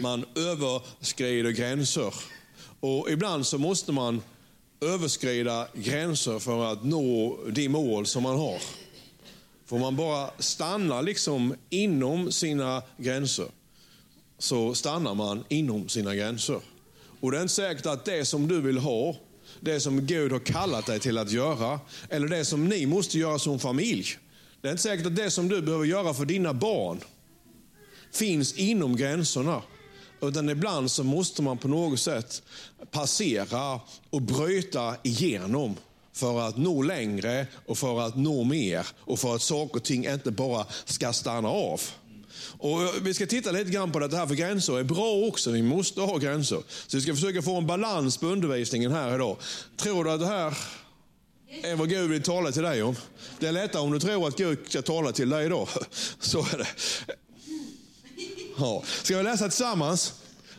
man överskrider gränser. Och ibland så måste man överskrida gränser för att nå de mål som man har. Får man bara stanna liksom inom sina gränser, så stannar man inom sina gränser. Och det är inte säkert att det som du vill ha, det som Gud har kallat dig till att göra, eller det som ni måste göra som familj, det är inte säkert att det som du behöver göra för dina barn finns inom gränserna. Utan ibland så måste man på något sätt passera och bryta igenom för att nå längre och för att nå mer och för att saker och ting inte bara ska stanna av. Och Vi ska titta lite grann på det här, för gränser är bra också. Vi måste ha gränser. Så vi ska försöka få en balans på undervisningen här idag. Tror du att det här är vad Gud vill tala till dig om? Det är lättare om du tror att Gud ska tala till dig idag. Så är det. Ja. Ska vi läsa tillsammans?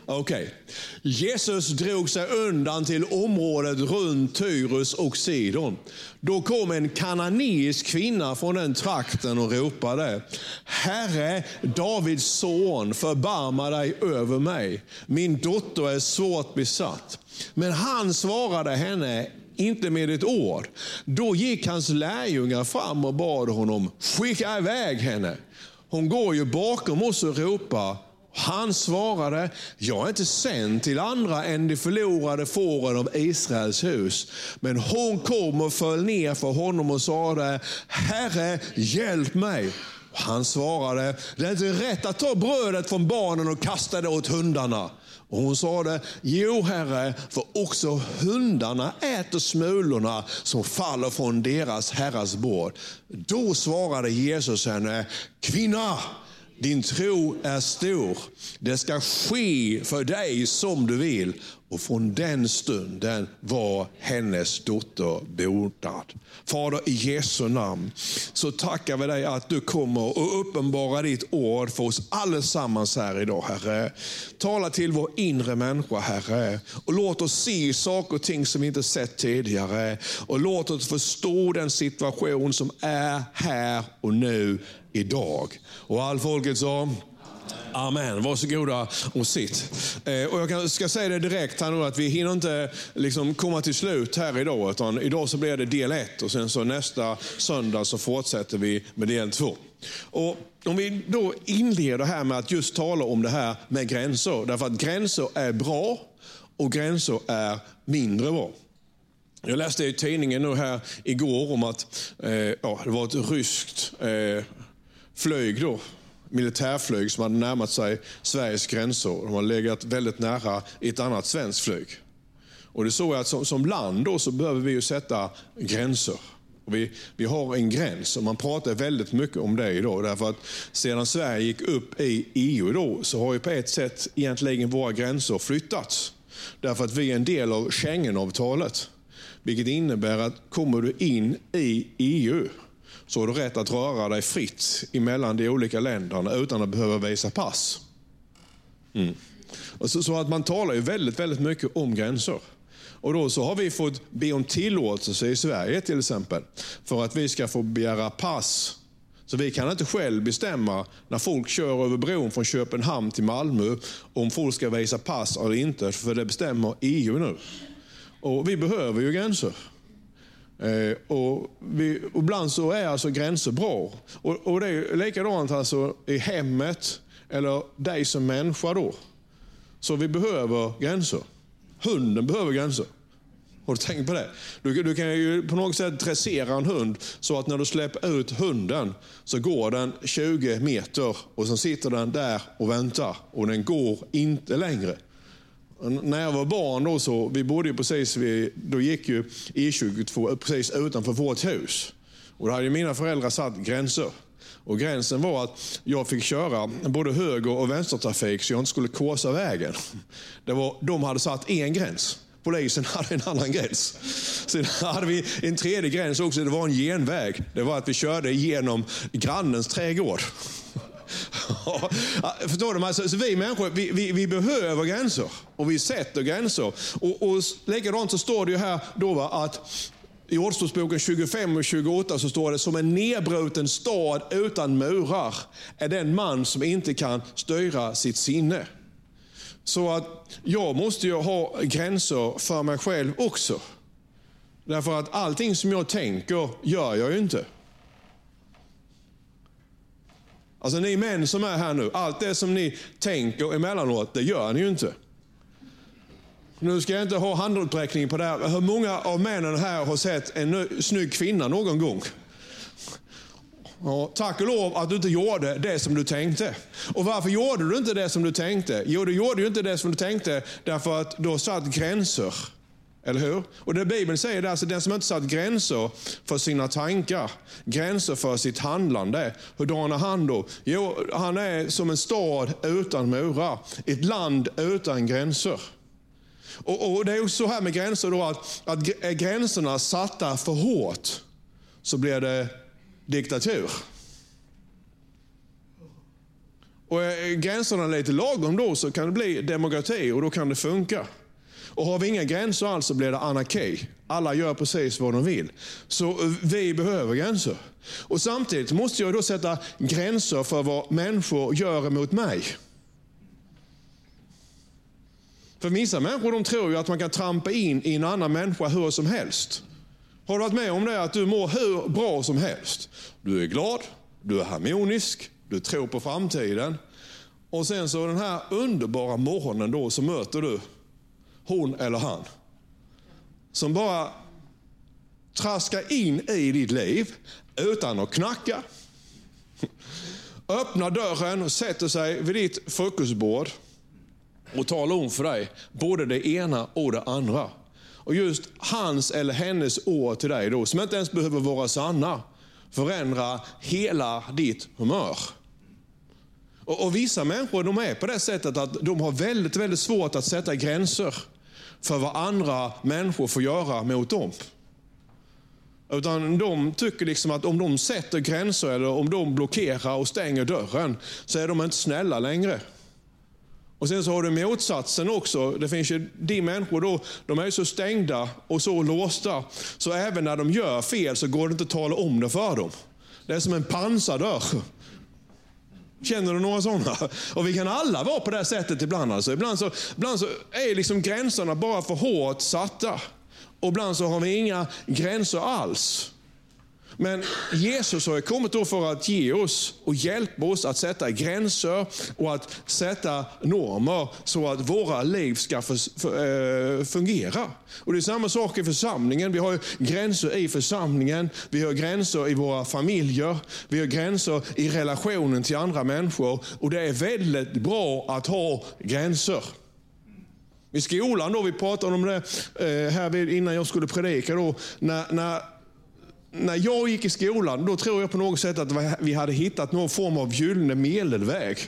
Okej. Okay. Jesus drog sig undan till området runt Tyrus och Sidon. Då kom en kananeisk kvinna från den trakten och ropade, Herre, Davids son, förbarma dig över mig. Min dotter är svårt besatt. Men han svarade henne inte med ett ord. Då gick hans lärjungar fram och bad honom, skicka iväg henne. Hon går ju bakom oss och ropar, han svarade, jag är inte sänd till andra än de förlorade fåren av Israels hus. Men hon kom och föll ner för honom och sade, Herre, hjälp mig. Han svarade, det är inte rätt att ta brödet från barnen och kasta det åt hundarna. Och hon sade, jo herre, för också hundarna äter smulorna som faller från deras herras bord. Då svarade Jesus henne, kvinna, din tro är stor. Det ska ske för dig som du vill. Och från den stunden var hennes dotter botad. Fader, i Jesu namn så tackar vi dig att du kommer och uppenbarar ditt ord för oss allesammans här idag, Herre. Tala till vår inre människa, Herre. Och låt oss se saker och ting som vi inte sett tidigare. Och låt oss förstå den situation som är här och nu idag. Och all folket sa, Amen. Varsågoda och sitt. Eh, och jag ska säga det direkt här nu att vi hinner inte liksom komma till slut här idag. Utan idag så blir det del ett och sen så nästa söndag så fortsätter vi med del två. Och om vi då inleder här med att just tala om det här med gränser. Därför att gränser är bra och gränser är mindre bra. Jag läste i tidningen nu här igår om att eh, ja, det var ett ryskt eh, flyg då, militärflyg som hade närmat sig Sveriges gränser. De har legat väldigt nära ett annat svenskt flyg. Och det såg jag att som, som land då så behöver vi ju sätta gränser. Och vi, vi har en gräns och man pratar väldigt mycket om det idag. Därför att sedan Sverige gick upp i EU då, så har ju på ett sätt egentligen våra gränser flyttats. Därför att vi är en del av Schengenavtalet. Vilket innebär att kommer du in i EU så har du rätt att röra dig fritt emellan de olika länderna utan att behöva visa pass. Mm. Så, så, att man talar ju väldigt, väldigt mycket om gränser. Och då så har vi fått be om tillåtelse i Sverige till exempel, för att vi ska få begära pass. Så vi kan inte själv bestämma när folk kör över bron från Köpenhamn till Malmö, om folk ska visa pass eller inte, för det bestämmer EU nu. Och vi behöver ju gränser. Eh, och, vi, och ibland så är alltså gränser bra. Och, och det är likadant alltså i hemmet, eller dig som människa då. Så vi behöver gränser. Hunden behöver gränser. Har du tänkt på det? Du, du, kan ju på något sätt dressera en hund så att när du släpper ut hunden så går den 20 meter och sen sitter den där och väntar och den går inte längre. När jag var barn då så, vi bodde ju precis vid, då gick ju E22 eh, precis utanför vårt hus. Och då hade mina föräldrar satt gränser. Och gränsen var att jag fick köra både höger och vänstertrafik så jag inte skulle korsa vägen. Det var, de hade satt en gräns. Polisen hade en annan gräns. Sen hade vi en tredje gräns också, det var en genväg. Det var att vi körde genom grannens trädgård. Förstår du? Alltså, så vi människor, vi, vi, vi, behöver gränser. Och vi sätter gränser. Och, och likadant så står det ju här då va, att i Ordspråksboken 25 och 28 så står det, som en nedbruten stad utan murar är den man som inte kan styra sitt sinne. Så att jag måste ju ha gränser för mig själv också. Därför att allting som jag tänker gör jag ju inte. Alltså ni män som är här nu, allt det som ni tänker emellanåt, det gör ni ju inte. Nu ska jag inte ha handuppräckning på det här. Hur många av männen här har sett en snygg kvinna någon gång? Ja, tack och lov att du inte gjorde det som du tänkte. Och varför gjorde du inte det som du tänkte? Jo, du gjorde ju inte det som du tänkte därför att du har satt gränser. Eller hur? Och det Bibeln säger är alltså den som inte satt gränser för sina tankar, gränser för sitt handlande. Hurdan är han då? Jo, han är som en stad utan murar, ett land utan gränser. Och, och Det är så här med gränser då att, att är gränserna satta för hårt så blir det diktatur. Och är gränserna lite lagom då så kan det bli demokrati och då kan det funka. Och har vi inga gränser alls så blir det anarki. Alla gör precis vad de vill. Så eh, vi behöver gränser. Och samtidigt måste jag då sätta gränser för vad människor gör emot mig. För vissa människor de tror ju att man kan trampa in i en annan människa hur som helst. Har du varit med om det? Att du mår hur bra som helst. Du är glad, du är harmonisk, du tror på framtiden. Och sen så den här underbara morgonen då så möter du hon eller han. Som bara traskar in i ditt liv utan att knacka. Öppnar dörren och sätter sig vid ditt frukostbord och talar om för dig både det ena och det andra. Och just hans eller hennes ord till dig då, som inte ens behöver vara sanna, förändrar hela ditt humör. Och, och, Vissa människor de är på det sättet att de har väldigt, väldigt svårt att sätta gränser för vad andra människor får göra mot dem. Utan de tycker liksom att om de sätter gränser eller om de blockerar och stänger dörren så är de inte snälla längre. Och Sen så har du motsatsen också. Det finns ju de människor då, de är så stängda och så låsta så även när de gör fel så går det inte att tala om det för dem. Det är som en pansardörr. Känner du några sådana? Och vi kan alla vara på det sättet ibland. Alltså. Ibland, så, ibland så är liksom gränserna bara för hårt satta. Och ibland så har vi inga gränser alls. Men Jesus har kommit då för att ge oss och hjälpa oss att sätta gränser och att sätta normer så att våra liv ska eh, fungera. Och Det är samma sak i församlingen. Vi har gränser i församlingen, vi har gränser i våra familjer, vi har gränser i relationen till andra människor. Och Det är väldigt bra att ha gränser. I skolan, då, vi pratade om det eh, här innan jag skulle predika, då, när, när när jag gick i skolan, då tror jag på något sätt att vi hade hittat någon form av gyllene medelväg.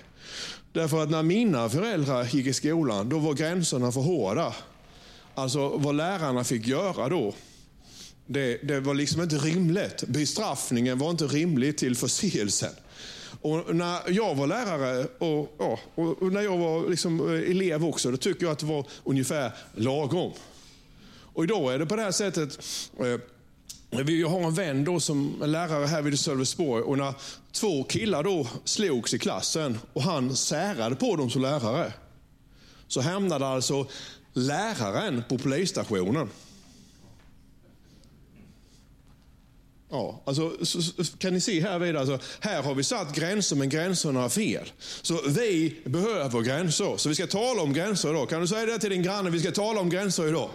Därför att när mina föräldrar gick i skolan, då var gränserna för hårda. Alltså vad lärarna fick göra då, det, det var liksom inte rimligt. Bestraffningen var inte rimlig till förseelsen. Och när jag var lärare och, ja, och när jag var liksom eh, elev också, då tycker jag att det var ungefär lagom. Och idag är det på det här sättet, eh, vi har en vän då som är lärare här vid Sölvesborg och när två killar då slogs i klassen och han särade på dem som lärare. Så hamnade alltså läraren på polisstationen. Ja, alltså, kan ni se här vidare, alltså, här har vi satt gränser men gränserna är fel. Så vi behöver gränser. Så vi ska tala om gränser idag. Kan du säga det till din granne? Vi ska tala om gränser idag.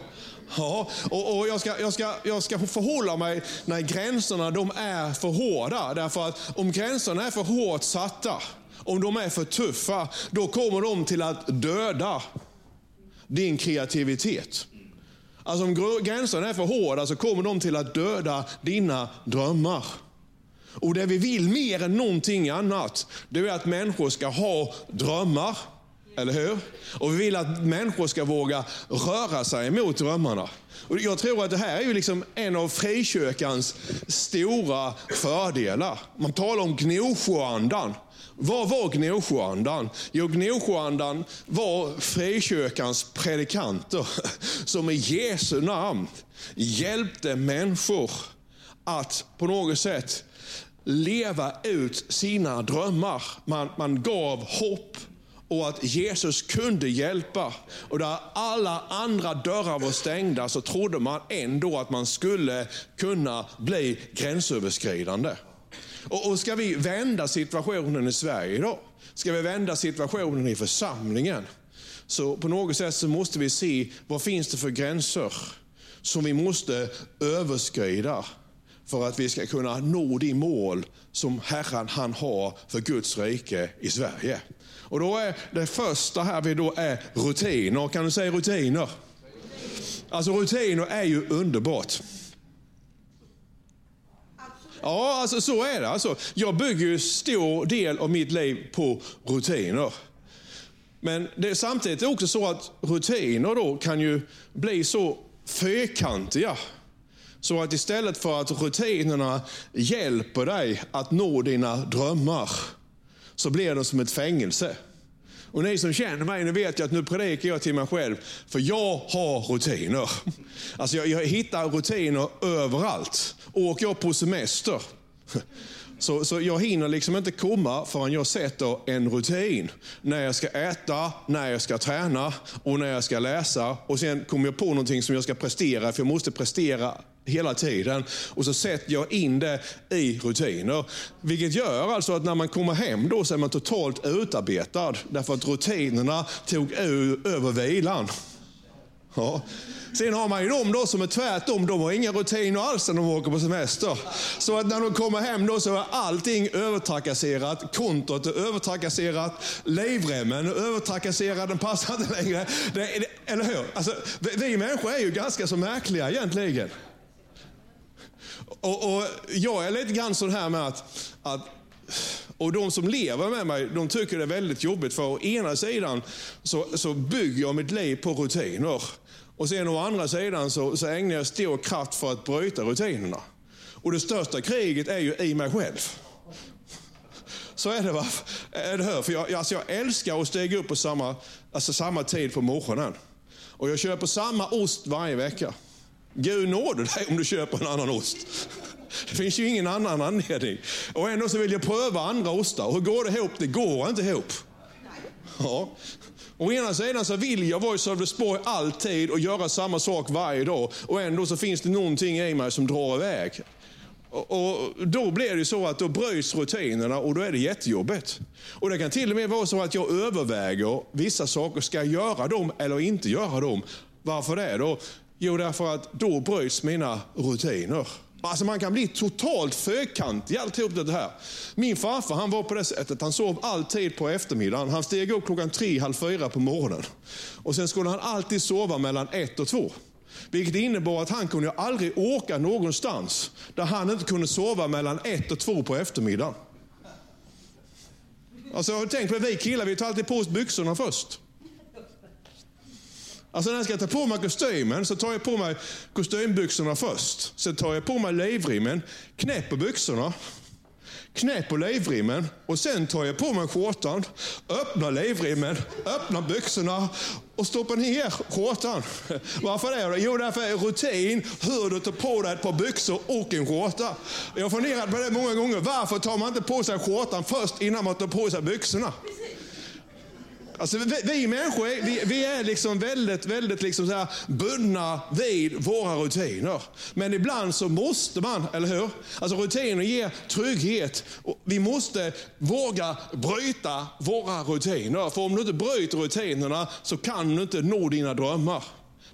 Ja, och, och jag, ska, jag, ska, jag ska förhålla mig när gränserna de är för hårda. Därför att om gränserna är för hårt satta, om de är för tuffa, då kommer de till att döda din kreativitet. Alltså om gränserna är för hårda så kommer de till att döda dina drömmar. Och det vi vill mer än någonting annat, det är att människor ska ha drömmar. Eller hur? Och vi vill att människor ska våga röra sig mot drömmarna. Och jag tror att det här är ju liksom en av frikyrkans stora fördelar. Man talar om Gnosjöandan. Vad var Gnosjöandan? Jo, Gnosjöandan var frikyrkans predikanter som i Jesu namn hjälpte människor att på något sätt leva ut sina drömmar. Man, man gav hopp och att Jesus kunde hjälpa. Och där alla andra dörrar var stängda så trodde man ändå att man skulle kunna bli gränsöverskridande. Och, och ska vi vända situationen i Sverige idag? Ska vi vända situationen i församlingen? Så på något sätt så måste vi se vad finns det för gränser som vi måste överskrida för att vi ska kunna nå de mål som Herren han har för Guds rike i Sverige. Och då är det första här vi då är rutiner. Kan du säga rutiner? Alltså rutiner är ju underbart. Ja, alltså så är det. Alltså, jag bygger ju stor del av mitt liv på rutiner. Men det är samtidigt också så att rutiner då kan ju bli så fyrkantiga. Så att istället för att rutinerna hjälper dig att nå dina drömmar, så blir de som ett fängelse. Och ni som känner mig, ni vet ju att nu predikar jag till mig själv, för jag har rutiner. Alltså jag, jag hittar rutiner överallt. Åker jag på semester, så, så jag hinner liksom inte komma förrän jag sätter en rutin. När jag ska äta, när jag ska träna och när jag ska läsa. Och sen kommer jag på någonting som jag ska prestera, för jag måste prestera hela tiden. Och så sätter jag in det i rutiner. Vilket gör alltså att när man kommer hem då så är man totalt utarbetad. Därför att rutinerna tog över vilan. Ja. Sen har man ju de då som är tvärtom, de har inga rutiner alls när de åker på semester. Så att när de kommer hem då så är allting övertrakasserat. Kontot är övertrakasserat, livremmen är övertrakasserad, den passar inte längre. Det, eller hur? Alltså, vi människor är ju ganska så märkliga egentligen. Och, och jag är lite grann sån här med att, att och de som lever med mig, de tycker det är väldigt jobbigt. För å ena sidan så, så bygger jag mitt liv på rutiner. Och sen å andra sidan så, så ägnar jag stor kraft för att bryta rutinerna. Och det största kriget är ju i mig själv. Så är det va? Är det här? För jag, alltså jag älskar att stiga upp på samma, alltså samma tid på morgonen. Och jag köper samma ost varje vecka. Gud nåde dig om du köper en annan ost. Det finns ju ingen annan anledning. Och ändå så vill jag pröva andra ostar. Hur går det ihop? Det går inte ihop. Ja. Å ena sidan så vill jag vara i Sölvesborg alltid och göra samma sak varje dag. Och ändå så finns det någonting i mig som drar iväg. Och, då blir det så att då bryts rutinerna och då är det jättejobbigt. Och det kan till och med vara så att jag överväger vissa saker. Ska jag göra dem eller inte göra dem? Varför det då? Jo, därför att då bryts mina rutiner. Alltså man kan bli totalt fyrkantig alltihop det här. Min farfar han var på det sättet, han sov alltid på eftermiddagen. Han steg upp klockan tre, halv fyra på morgonen. Och sen skulle han alltid sova mellan ett och två. Vilket innebar att han kunde aldrig åka någonstans där han inte kunde sova mellan ett och två på eftermiddagen. Alltså, tänk på vi killar, vi tar alltid på oss byxorna först. Alltså när jag ska ta på mig kostymen så tar jag på mig kostymbyxorna först. Sen tar jag på mig livrimmen, knäpper byxorna, knäpper livrimmen. och sen tar jag på mig skjortan, öppnar livrimmen, öppnar byxorna och stoppar ner skjortan. Varför det? Jo, därför är rutin hur du tar på dig ett par byxor och en skjorta. Jag har funderat på det många gånger. Varför tar man inte på sig skjortan först innan man tar på sig byxorna? Alltså, vi, vi människor vi, vi, är liksom väldigt, väldigt liksom så här bundna vid våra rutiner. Men ibland så måste man, eller hur? Alltså rutiner ger trygghet. Vi måste våga bryta våra rutiner. För om du inte bryter rutinerna så kan du inte nå dina drömmar.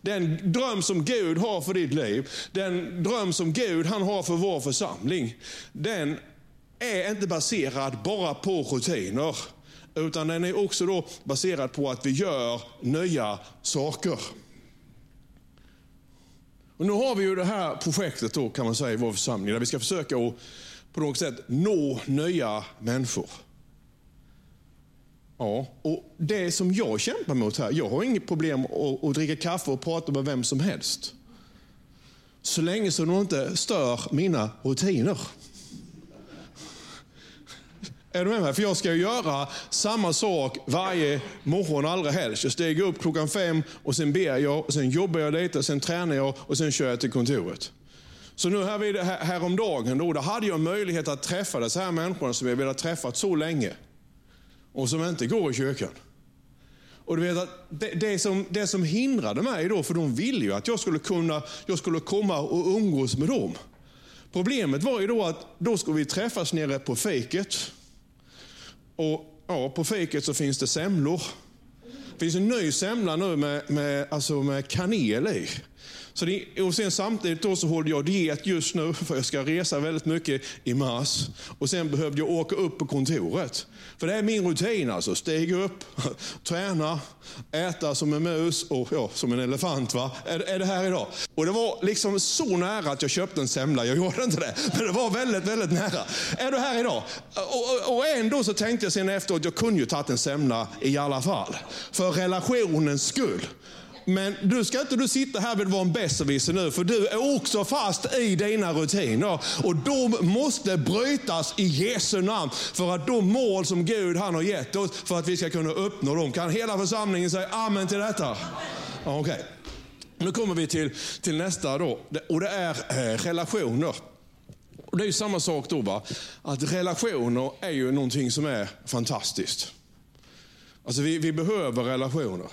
Den dröm som Gud har för ditt liv, den dröm som Gud han har för vår församling, den är inte baserad bara på rutiner. Utan den är också då baserad på att vi gör nya saker. Och nu har vi ju det här projektet då, kan man säga, i vår församling, där vi ska försöka att på något sätt nå nya människor. Ja, och det som jag kämpar mot här, jag har inget problem att, att dricka kaffe och prata med vem som helst. Så länge som de inte stör mina rutiner. Är du med mig? För jag ska göra samma sak varje morgon allra helst. Jag stiger upp klockan fem och sen ber jag, och sen jobbar jag lite, sen tränar jag och sen kör jag till kontoret. Så nu här vid, häromdagen då, då hade jag möjlighet att träffa dessa här människorna som jag velat träffa så länge. Och som inte går i kyrkan. Och du vet att det, det, som, det som hindrade mig då, för de ville ju att jag skulle kunna, jag skulle komma och umgås med dem. Problemet var ju då att då skulle vi träffas nere på fiket. Och ja, på fiket så finns det semlor. Det finns en ny semla nu med, med, alltså med kanel i. Så det, och sen samtidigt då så håller jag diet just nu, för jag ska resa väldigt mycket i mars. Och sen behövde jag åka upp på kontoret. För det är min rutin alltså. Stiga upp, träna, äta som en mus och ja, som en elefant. Va? Är, är det här idag? Och det var liksom så nära att jag köpte en semla. Jag gjorde inte det, men det var väldigt, väldigt nära. Är du här idag? Och, och, och ändå så tänkte jag sen efteråt, jag kunde ju tagit en semla i alla fall. För relationens skull. Men du ska inte du sitta här och vara en besserwisser nu, för du är också fast i dina rutiner. Och de måste brytas i Jesu namn. För att de mål som Gud han har gett oss, för att vi ska kunna uppnå dem. Kan hela församlingen säga amen till detta? Okej. Okay. Nu kommer vi till, till nästa då, och det är eh, relationer. Och Det är ju samma sak då, va? att relationer är ju någonting som är fantastiskt. Alltså vi, vi behöver relationer.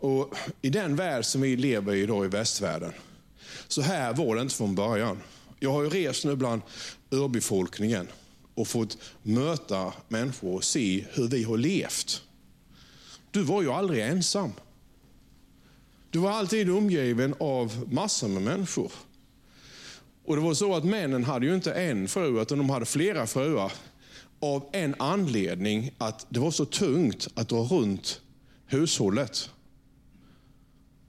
Och I den värld som vi lever i idag i västvärlden, så här var det inte från början. Jag har ju rest nu bland urbefolkningen och fått möta människor och se hur vi har levt. Du var ju aldrig ensam. Du var alltid omgiven av massor med människor. Och det var så att männen hade ju inte en fru, utan de hade flera fruar. Av en anledning att det var så tungt att dra runt hushållet.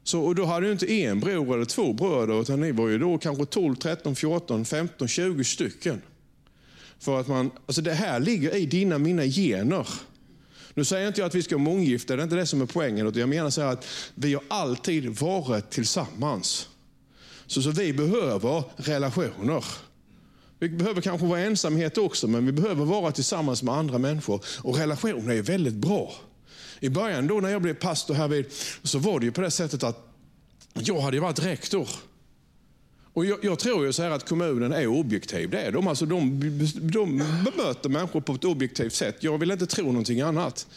Så, och då hade du inte en bror eller två bröder, utan ni var ju då kanske 12, 13, 14, 15, 20 stycken. För att man, alltså det här ligger i dina, mina gener. Nu säger inte jag att vi ska månggifta, det är inte det som är poängen. Jag menar så att vi har alltid varit tillsammans. Så, så vi behöver relationer. Vi behöver kanske vara ensamhet också, men vi behöver vara tillsammans med andra människor. Och relationer är väldigt bra. I början då när jag blev pastor här vid, så var det ju på det sättet att jag hade varit rektor. Och jag, jag, tror ju så här att kommunen är objektiv. Det är de. Alltså de, de bemöter människor på ett objektivt sätt. Jag vill inte tro någonting annat.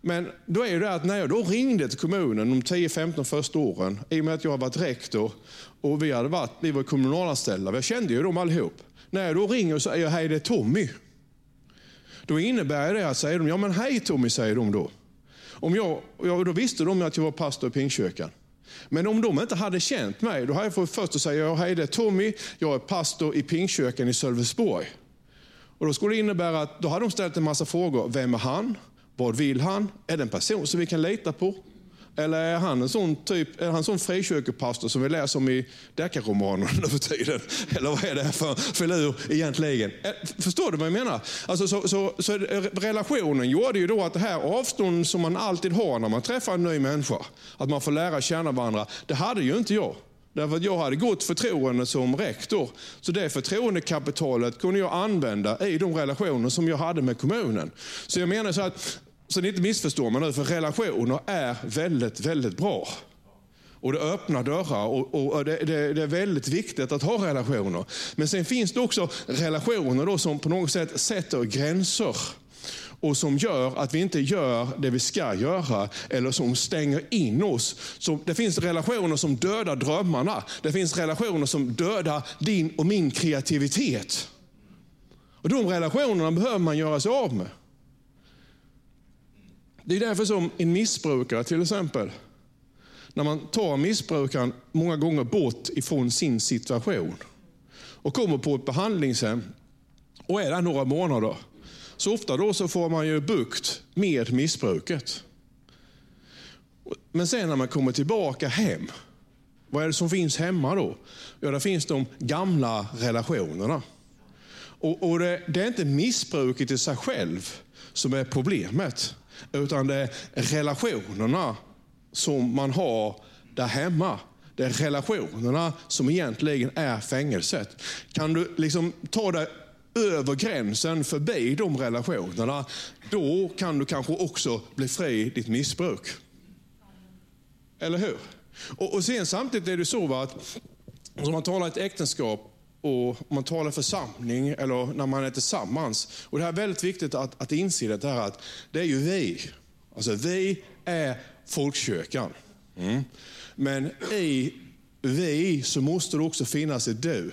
Men då är det att när jag då ringde till kommunen de 10-15 första åren, i och med att jag har varit rektor och vi, hade varit, vi var kommunalanställda, jag kände ju dem allihop. När jag då ringer och säger hej det är Tommy. Då innebär det att säger de, ja men hej Tommy säger de då. Om jag, då visste de att jag var pastor i Pingstkyrkan. Men om de inte hade känt mig, då hade jag fått först att säga, hej det är Tommy, jag är pastor i Pingstkyrkan i Sölvesborg. Och då skulle det innebära att då hade de ställt en massa frågor. Vem är han? Vad vill han? Är det en person som vi kan lita på? Eller är han en sån, typ, är han sån frikyrkopastor som vi läser om i deckarromanen nu för tiden? Eller vad är det för filur egentligen? Eh, förstår du vad jag menar? Alltså, så, så, så eh, relationen gjorde ju då att det här avståndet som man alltid har när man träffar en ny människa, att man får lära känna varandra, det hade ju inte jag. Därför att jag hade gott förtroende som rektor. Så det förtroendekapitalet kunde jag använda i de relationer som jag hade med kommunen. Så jag menar så att så ni inte missförstår mig nu, för relationer är väldigt, väldigt bra. Och det öppnar dörrar och, och det, det, det, är väldigt viktigt att ha relationer. Men sen finns det också relationer då som på något sätt sätter gränser och som gör att vi inte gör det vi ska göra eller som stänger in oss. Så det finns relationer som dödar drömmarna. Det finns relationer som dödar din och min kreativitet. Och De relationerna behöver man göra sig av med. Det är därför som en missbrukare till exempel, när man tar missbrukaren många gånger bort ifrån sin situation och kommer på ett behandlingshem och är där några månader. Så ofta då så får man ju bukt med missbruket. Men sen när man kommer tillbaka hem, vad är det som finns hemma då? Ja, där finns de gamla relationerna. Och, och det, det är inte missbruket i sig själv som är problemet. Utan det är relationerna som man har där hemma. Det är relationerna som egentligen är fängelset. Kan du liksom ta dig över gränsen förbi de relationerna, då kan du kanske också bli fri i ditt missbruk. Eller hur? Och, och sen samtidigt är det så att, om man talar ett äktenskap, och man talar församling eller när man är tillsammans. Och Det här är väldigt viktigt att, att inse det här att det är ju vi. Alltså vi är folkkyrkan. Mm. Men i vi så måste det också finnas ett du.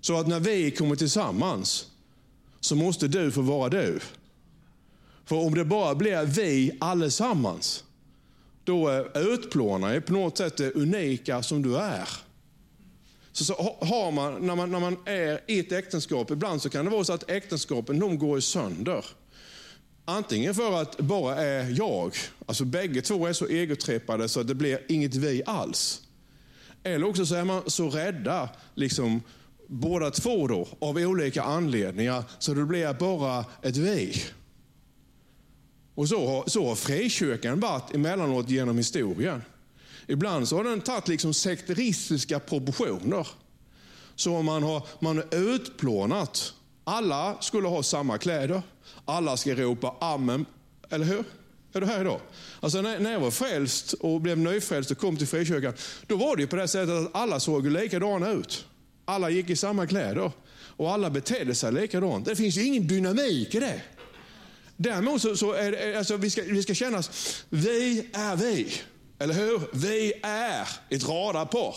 Så att när vi kommer tillsammans så måste du få vara du. För om det bara blir vi allesammans, då utplånar jag på något sätt det unika som du är. Så, så har man när, man, när man är i ett äktenskap, ibland så kan det vara så att äktenskapen de går sönder. Antingen för att bara är jag, alltså bägge två är så egotrippade så att det blir inget vi alls. Eller också så är man så rädda, liksom, båda två då, av olika anledningar, så det blir bara ett vi. Och så har, så har frikyrkan varit emellanåt genom historien. Ibland så har den tagit liksom sekteristiska proportioner. Så man har, man har utplånat. Alla skulle ha samma kläder. Alla ska ropa amen. Eller hur? Är du här idag? Alltså när, när jag var frälst och blev nyfrälst och kom till frikyrkan, då var det ju på det sättet att alla såg likadana ut. Alla gick i samma kläder och alla betedde sig likadant. Det finns ju ingen dynamik i det. Däremot så, så är det, alltså vi, ska, vi ska kännas, vi är vi. Eller hur? Vi är ett radarpar.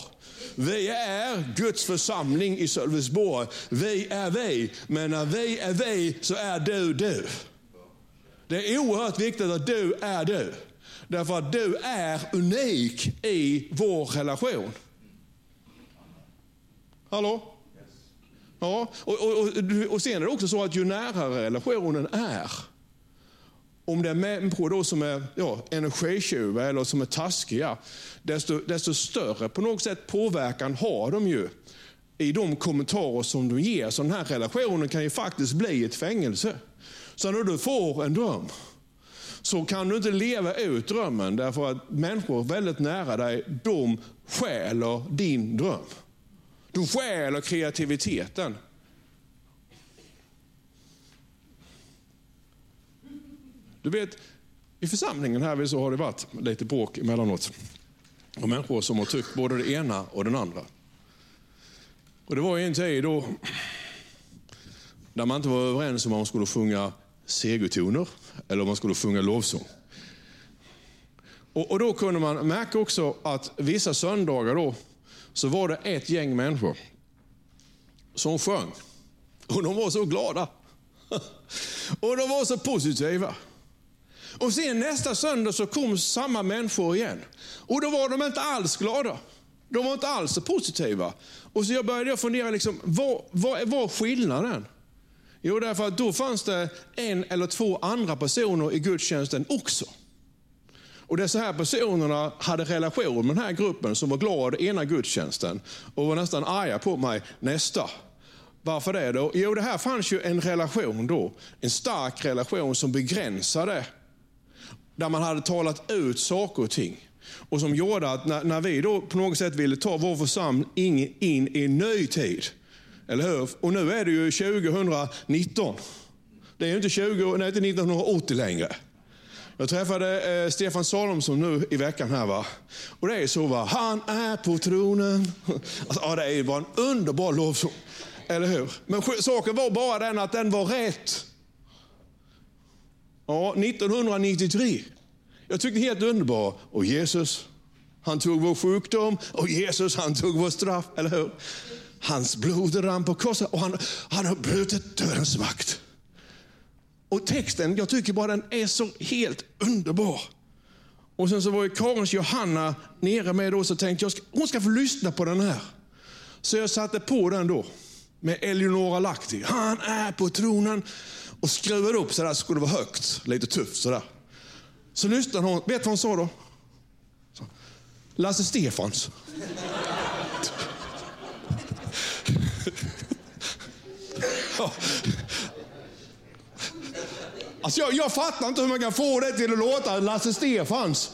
Vi är Guds församling i Sölvesborg. Vi är vi. Men när vi är vi så är du du. Det är oerhört viktigt att du är du. Därför att du är unik i vår relation. Hallå? Ja, och, och, och, och sen är det också så att ju närare relationen är, om det är människor då som är ja, energitjuvar eller som är taskiga, desto, desto större på något sätt påverkan har de ju i de kommentarer som de ger. Så den här relationen kan ju faktiskt bli ett fängelse. Så när du får en dröm, så kan du inte leva ut drömmen därför att människor väldigt nära dig, de stjäler din dröm. De stjäler kreativiteten. Du vet, i församlingen här så har det varit lite bråk emellanåt. Och människor som har tyckt både det ena och den andra. Och Det var en tid då där man inte var överens om man skulle sjunga segertoner eller om man skulle sjunga lovsång. Och, och, Då kunde man märka också att vissa söndagar då, så var det ett gäng människor som sjöng. Och de var så glada. Och de var så positiva. Och sen nästa söndag så kom samma människor igen. Och då var de inte alls glada. De var inte alls så positiva. Och så jag började fundera, liksom, vad, vad var skillnaden? Jo, därför att då fanns det en eller två andra personer i gudstjänsten också. Och dessa här personerna hade relation med den här gruppen som var glad ena gudstjänsten och var nästan arga på mig nästa. Varför det då? Jo, det här fanns ju en relation då. En stark relation som begränsade där man hade talat ut saker och ting. Och som gjorde att när, när vi då på något sätt ville ta vår församling in, in i en ny tid, eller hur? Och nu är det ju 2019. Det är ju inte, 20, nej, inte 1980 längre. Jag träffade eh, Stefan Salomsson nu i veckan här. Va? Och det är så, va? han är på tronen. Alltså, ja, det är bara en underbar lovsång. Eller hur? Men saken var bara den att den var rätt. Ja, 1993. Jag tyckte helt underbar. Och Jesus, han tog vår sjukdom. Och Jesus, han tog vår straff. Eller hur? Hans blod rann på korset och han, han har brutit dödens makt. Och texten, jag tycker bara den är så helt underbar. Och sen så var ju Karins Johanna nere med oss och tänkte jag ska, hon ska få lyssna på den här. Så jag satte på den då med Eleonora Lahti. Han är på tronen och skruvade upp så där så skulle det vara högt, lite tufft sådär. Så lyssnade hon, vet du vad hon sa då? Så, Lasse Stefans. ja. Alltså jag, jag fattar inte hur man kan få det till att låta Lasse Stefans.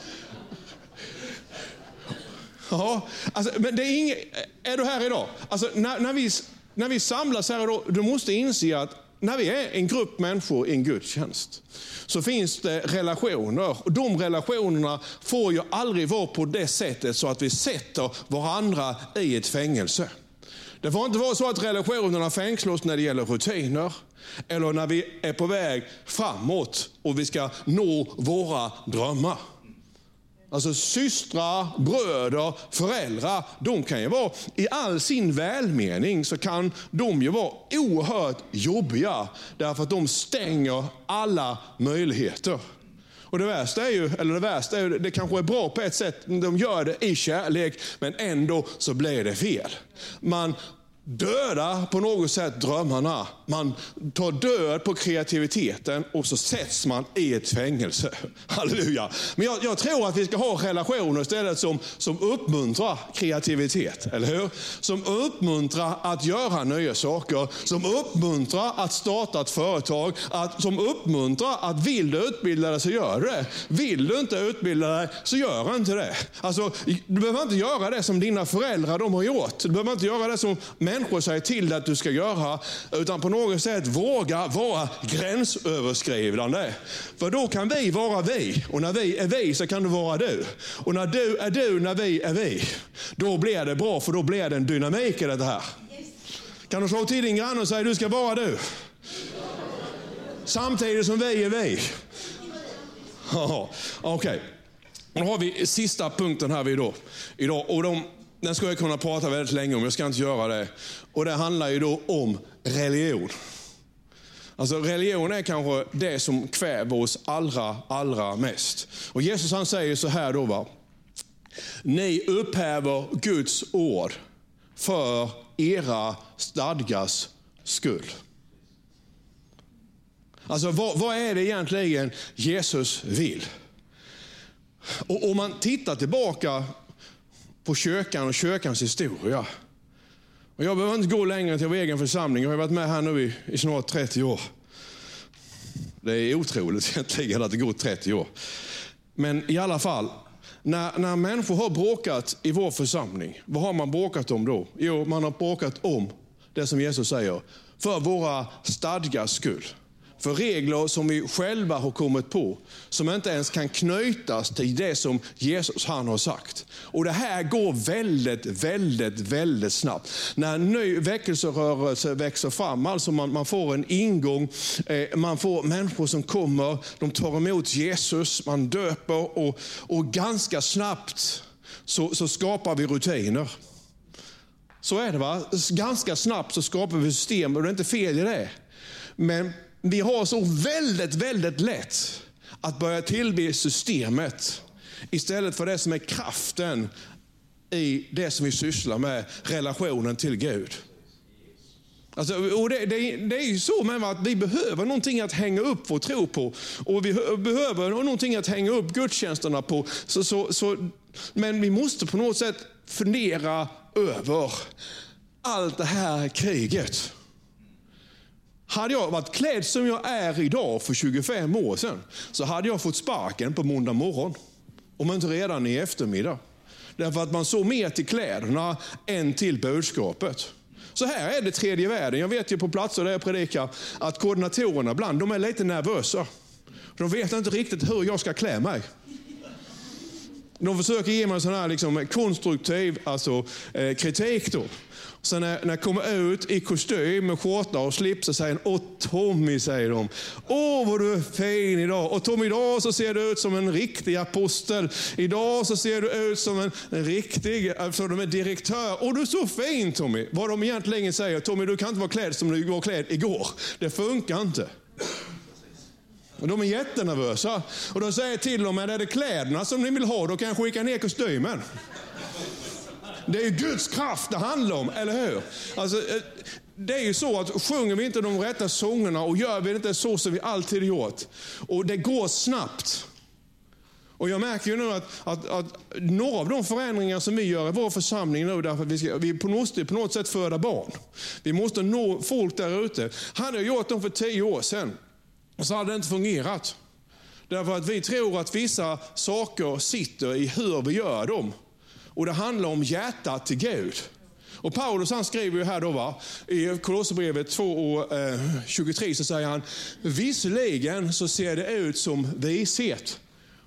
Ja, alltså, men det är inget, är du här idag? Alltså, när, när, vi, när vi samlas här idag, du måste inse att när vi är en grupp människor i en gudstjänst så finns det relationer. Och de relationerna får ju aldrig vara på det sättet så att vi sätter varandra i ett fängelse. Det får inte vara så att relationerna fängslas när det gäller rutiner eller när vi är på väg framåt och vi ska nå våra drömmar. Alltså systrar, bröder, föräldrar, de kan ju vara, i all sin välmening, så kan de ju vara oerhört jobbiga. Därför att de stänger alla möjligheter. Och det värsta är ju, eller det värsta är ju, det kanske är bra på ett sätt, de gör det i kärlek, men ändå så blir det fel. Man Döda på något sätt drömmarna. Man tar död på kreativiteten och så sätts man i ett fängelse. Halleluja. Men jag, jag, tror att vi ska ha relationer istället som, som uppmuntrar kreativitet. Eller hur? Som uppmuntrar att göra nya saker. Som uppmuntrar att starta ett företag. Att, som uppmuntrar att vill du utbilda dig så gör du det. Vill du inte utbilda dig så gör inte det. Alltså, du behöver inte göra det som dina föräldrar de har gjort. Du behöver inte göra det som människor säger till dig att du ska göra, utan på något sätt våga vara gränsöverskridande. För då kan vi vara vi, och när vi är vi så kan du vara du. Och när du är du, när vi är vi, då blir det bra, för då blir det en dynamik i det här. Kan du slå till din granne och säga du ska vara du? Samtidigt som vi är vi. Okej. Okay. Då har vi sista punkten här idag. idag och de, den skulle jag kunna prata väldigt länge om, jag ska inte göra det. Och Det handlar ju då om religion. Alltså religion är kanske det som kväver oss allra, allra mest. Och Jesus han säger så här då, va? Ni upphäver Guds ord för era stadgas skull. Alltså vad, vad är det egentligen Jesus vill? Och om man tittar tillbaka på kyrkan och kyrkans historia. Och jag behöver inte gå längre till vår egen församling. Jag har varit med här nu i, i snart 30 år. Det är otroligt egentligen att det går 30 år. Men i alla fall, när, när människor har bråkat i vår församling, vad har man bråkat om då? Jo, man har bråkat om det som Jesus säger, för våra stadgars skull. För regler som vi själva har kommit på, som inte ens kan knytas till det som Jesus han har sagt. Och Det här går väldigt, väldigt, väldigt snabbt. När en ny väckelserörelse växer fram, alltså man, man får en ingång, eh, man får människor som kommer, de tar emot Jesus, man döper och, och ganska snabbt så, så skapar vi rutiner. Så är det va? Ganska snabbt så skapar vi system och det är inte fel i det. Men vi har så väldigt, väldigt lätt att börja tillbe systemet istället för det som är kraften i det som vi sysslar med, relationen till Gud. Alltså, och det, det, det, är ju så med att vi behöver någonting att hänga upp vår tro på. Och vi behöver någonting att hänga upp gudstjänsterna på. Så, så, så, men vi måste på något sätt fundera över allt det här kriget. Hade jag varit klädd som jag är idag för 25 år sedan, så hade jag fått sparken på måndag morgon. Om inte redan i eftermiddag. Därför att man såg mer till kläderna än till budskapet. Så här är det tredje världen. Jag vet ju på platser där jag predikar att koordinatorerna ibland de är lite nervösa. De vet inte riktigt hur jag ska klä mig. De försöker ge mig en sån här liksom konstruktiv alltså, eh, kritik. Då. Så när, när jag kommer ut i kostym med skjorta och slips så säger han, Åh Tommy, säger de. Åh vad du är fin idag. Och Tommy, idag så ser du ut som en riktig apostel. Idag så ser du ut som en, en riktig alltså, de är direktör. Och du är så fin Tommy. Vad de egentligen säger, Tommy du kan inte vara klädd som du var klädd igår. Det funkar inte. Och de är jättenervösa. Och de säger till dem, är det kläderna som ni vill ha, då kan jag skicka ner kostymen. Det är Guds kraft det handlar om, eller hur? Alltså, eh, det är ju så att sjunger vi inte de rätta sångerna och gör vi inte så som vi alltid gjort, och det går snabbt. Och Jag märker ju nu att, att, att, några av de förändringar som vi gör i vår församling nu, därför att vi, ska, vi måste på något sätt föda barn. Vi måste nå folk där ute. Hade jag gjort dem för tio år sedan, så hade det inte fungerat. Därför att vi tror att vissa saker sitter i hur vi gör dem. Och det handlar om hjärtat till Gud. Och Paulus han skriver ju här då va, i Kolosserbrevet 2 och eh, 23 så säger han, visserligen så ser det ut som vishet.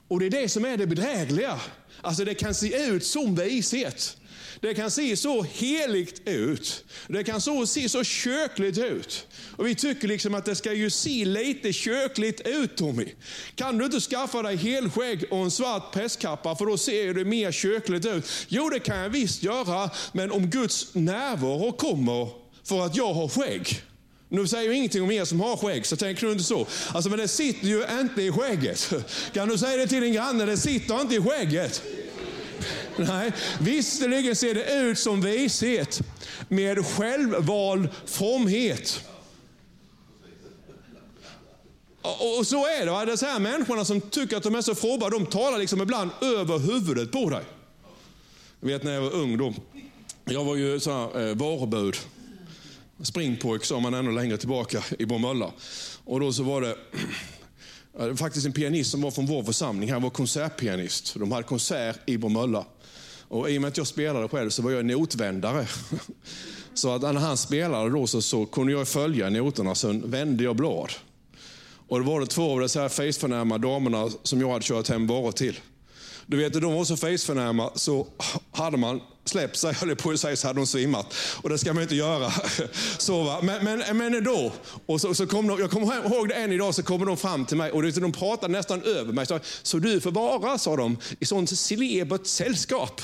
Och det är det som är det bedrägliga. Alltså det kan se ut som vishet. Det kan se så heligt ut. Det kan så se så kökligt ut. Och vi tycker liksom att det ska ju se lite kökligt ut Tommy. Kan du inte skaffa dig helskägg och en svart prästkappa för då ser det mer kökligt ut? Jo, det kan jag visst göra, men om Guds närvaro kommer för att jag har skägg, nu säger jag ingenting om er som har skägg, så tänker du inte så. Alltså, men det sitter ju inte i skägget. Kan du säga det till din granne? Det sitter inte i skägget. Nej, visserligen ser det ut som vishet med självvald fromhet. Och, så är det. Va? Det här människorna som tycker att de är så fromma, de talar liksom ibland över huvudet på dig. Jag vet när jag var ung då. Jag var ju så här, eh, varubud springpojk sa man ännu längre tillbaka i Bromölla. Och då så var det faktiskt en pianist som var från vår församling. Han var konsertpianist. De hade konsert i Bromölla. Och I och med att jag spelade själv så var jag notvändare. Så att när han spelade då så, så kunde jag följa noterna, sen vände jag blad. Och då var det två av de faceförnäma damerna som jag hade kört hem varor till. Du vet, de var så faceförnäma så hade man släppt sig, höll på att säga, så hade hon svimmat. Och det ska man inte göra. Så, va? Men, men, men ändå. Och så, så kom de, jag kommer ihåg det än idag, så kommer de fram till mig och de pratade nästan över mig. Så, så du får vara, sa de, i sånt celebert sällskap.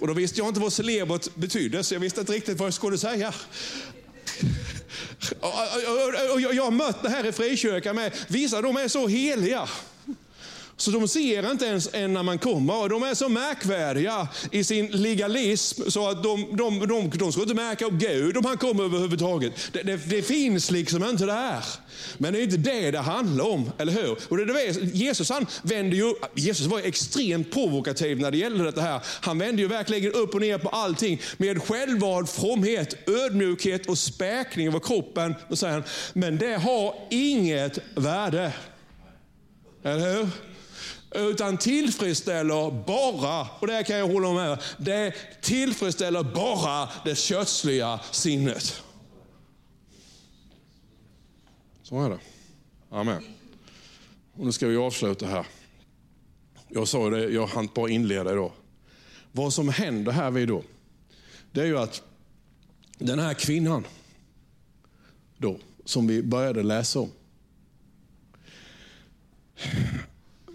Och då visste jag inte vad celebert betydde, så jag visste inte riktigt vad jag skulle säga. Och, jag har mött det här i frikyrkan med, vissa de är så heliga. Så de ser inte ens en när man kommer. Och de är så märkvärdiga i sin legalism så att de, de, de, de ska inte märka upp Gud om han kommer överhuvudtaget. Det, det, det finns liksom inte där. Men det är inte det det handlar om, eller hur? Och det, det Jesus han vände ju, Jesus var extremt provokativ när det gällde det här. Han vände ju verkligen upp och ner på allting med självvald fromhet, ödmjukhet och späkning över kroppen. Då säger han, men det har inget värde. Eller hur? Utan tillfredsställer bara, och det kan jag hålla med det tillfredsställer bara det kötsliga sinnet. Så är det. Amen. Och nu ska vi avsluta här. Jag sa det, jag hann bara inleda idag. Vad som händer här vid då, det är ju att den här kvinnan, då, som vi började läsa om,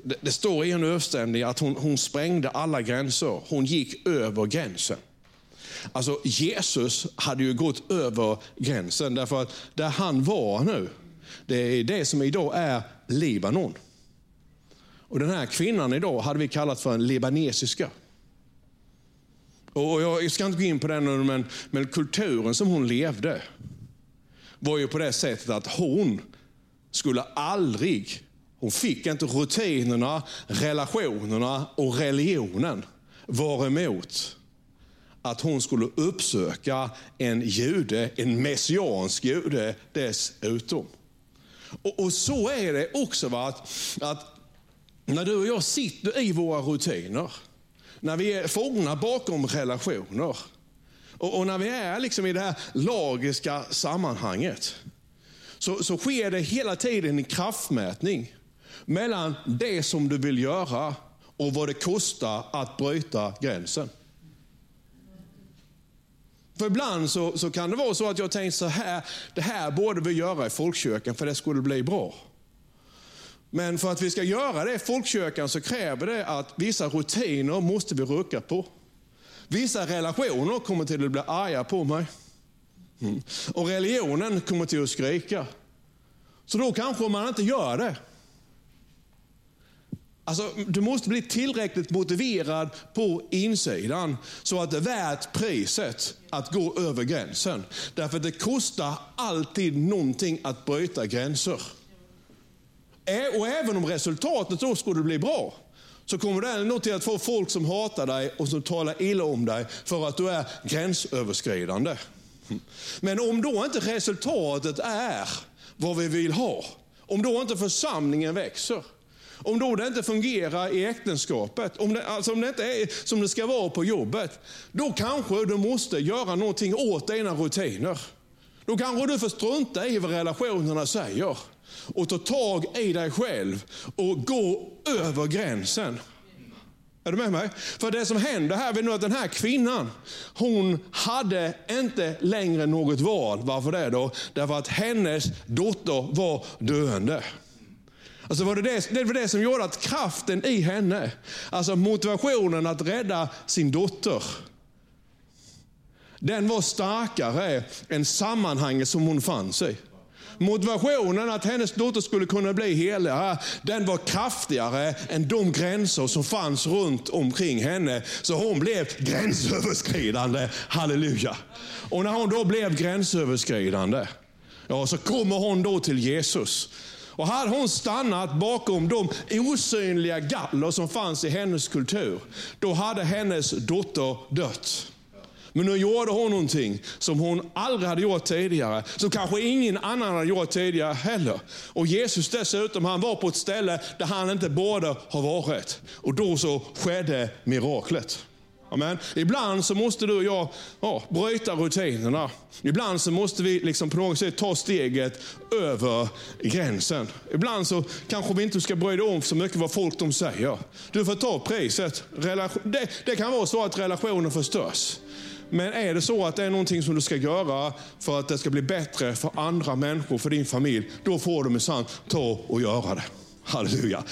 det, det står i en översättning att hon, hon sprängde alla gränser. Hon gick över gränsen. Alltså Jesus hade ju gått över gränsen därför att där han var nu, det är det som idag är Libanon. Och Den här kvinnan idag hade vi kallat för en libanesiska. Och jag ska inte gå in på den, men, men kulturen som hon levde var ju på det sättet att hon skulle aldrig hon fick inte rutinerna, relationerna och religionen var emot att hon skulle uppsöka en jude, en messiansk jude dessutom. Och, och så är det också, va? Att, att när du och jag sitter i våra rutiner, när vi är fångna bakom relationer och, och när vi är liksom i det här lagiska sammanhanget, så, så sker det hela tiden en kraftmätning mellan det som du vill göra och vad det kostar att bryta gränsen. För ibland så, så kan det vara så att jag tänker så här, det här borde vi göra i folkkyrkan för det skulle bli bra. Men för att vi ska göra det i folkkyrkan så kräver det att vissa rutiner måste vi rucka på. Vissa relationer kommer till att bli arga på mig. Mm. Och religionen kommer till att skrika. Så då kanske man inte gör det. Alltså, du måste bli tillräckligt motiverad på insidan så att det är värt priset att gå över gränsen. Därför det kostar alltid någonting att bryta gränser. Och även om resultatet då skulle bli bra, så kommer det ändå till att få folk som hatar dig och som talar illa om dig för att du är gränsöverskridande. Men om då inte resultatet är vad vi vill ha, om då inte församlingen växer, om då det inte fungerar i äktenskapet, om det, alltså om det inte är som det ska vara på jobbet, då kanske du måste göra någonting åt dina rutiner. Då kanske du får strunta i vad relationerna säger och ta tag i dig själv och gå över gränsen. Är du med mig? För det som händer här är att den här kvinnan, hon hade inte längre något val. Varför det då? Därför att hennes dotter var döende. Alltså var det, det, det var det som gjorde att kraften i henne, alltså motivationen att rädda sin dotter, den var starkare än sammanhanget som hon fanns i. Motivationen att hennes dotter skulle kunna bli helig, den var kraftigare än de gränser som fanns runt omkring henne. Så hon blev gränsöverskridande. Halleluja. Och när hon då blev gränsöverskridande, ja, så kommer hon då till Jesus. Och hade hon stannat bakom de osynliga galler som fanns i hennes kultur, då hade hennes dotter dött. Men nu gjorde hon någonting som hon aldrig hade gjort tidigare. Som kanske ingen annan hade gjort tidigare heller. Och Jesus dessutom, han var på ett ställe där han inte borde ha varit. Och då så skedde miraklet. Amen. Ibland så måste du och jag ja, bryta rutinerna. Ibland så måste vi liksom på något sätt ta steget över gränsen. Ibland så kanske vi inte ska bry dig om så mycket vad folk de säger. Du får ta priset. Det, det kan vara så att relationen förstörs. Men är det så att det är någonting som du ska göra för att det ska bli bättre för andra människor, för din familj, då får du minsann sant ta och göra det. Halleluja.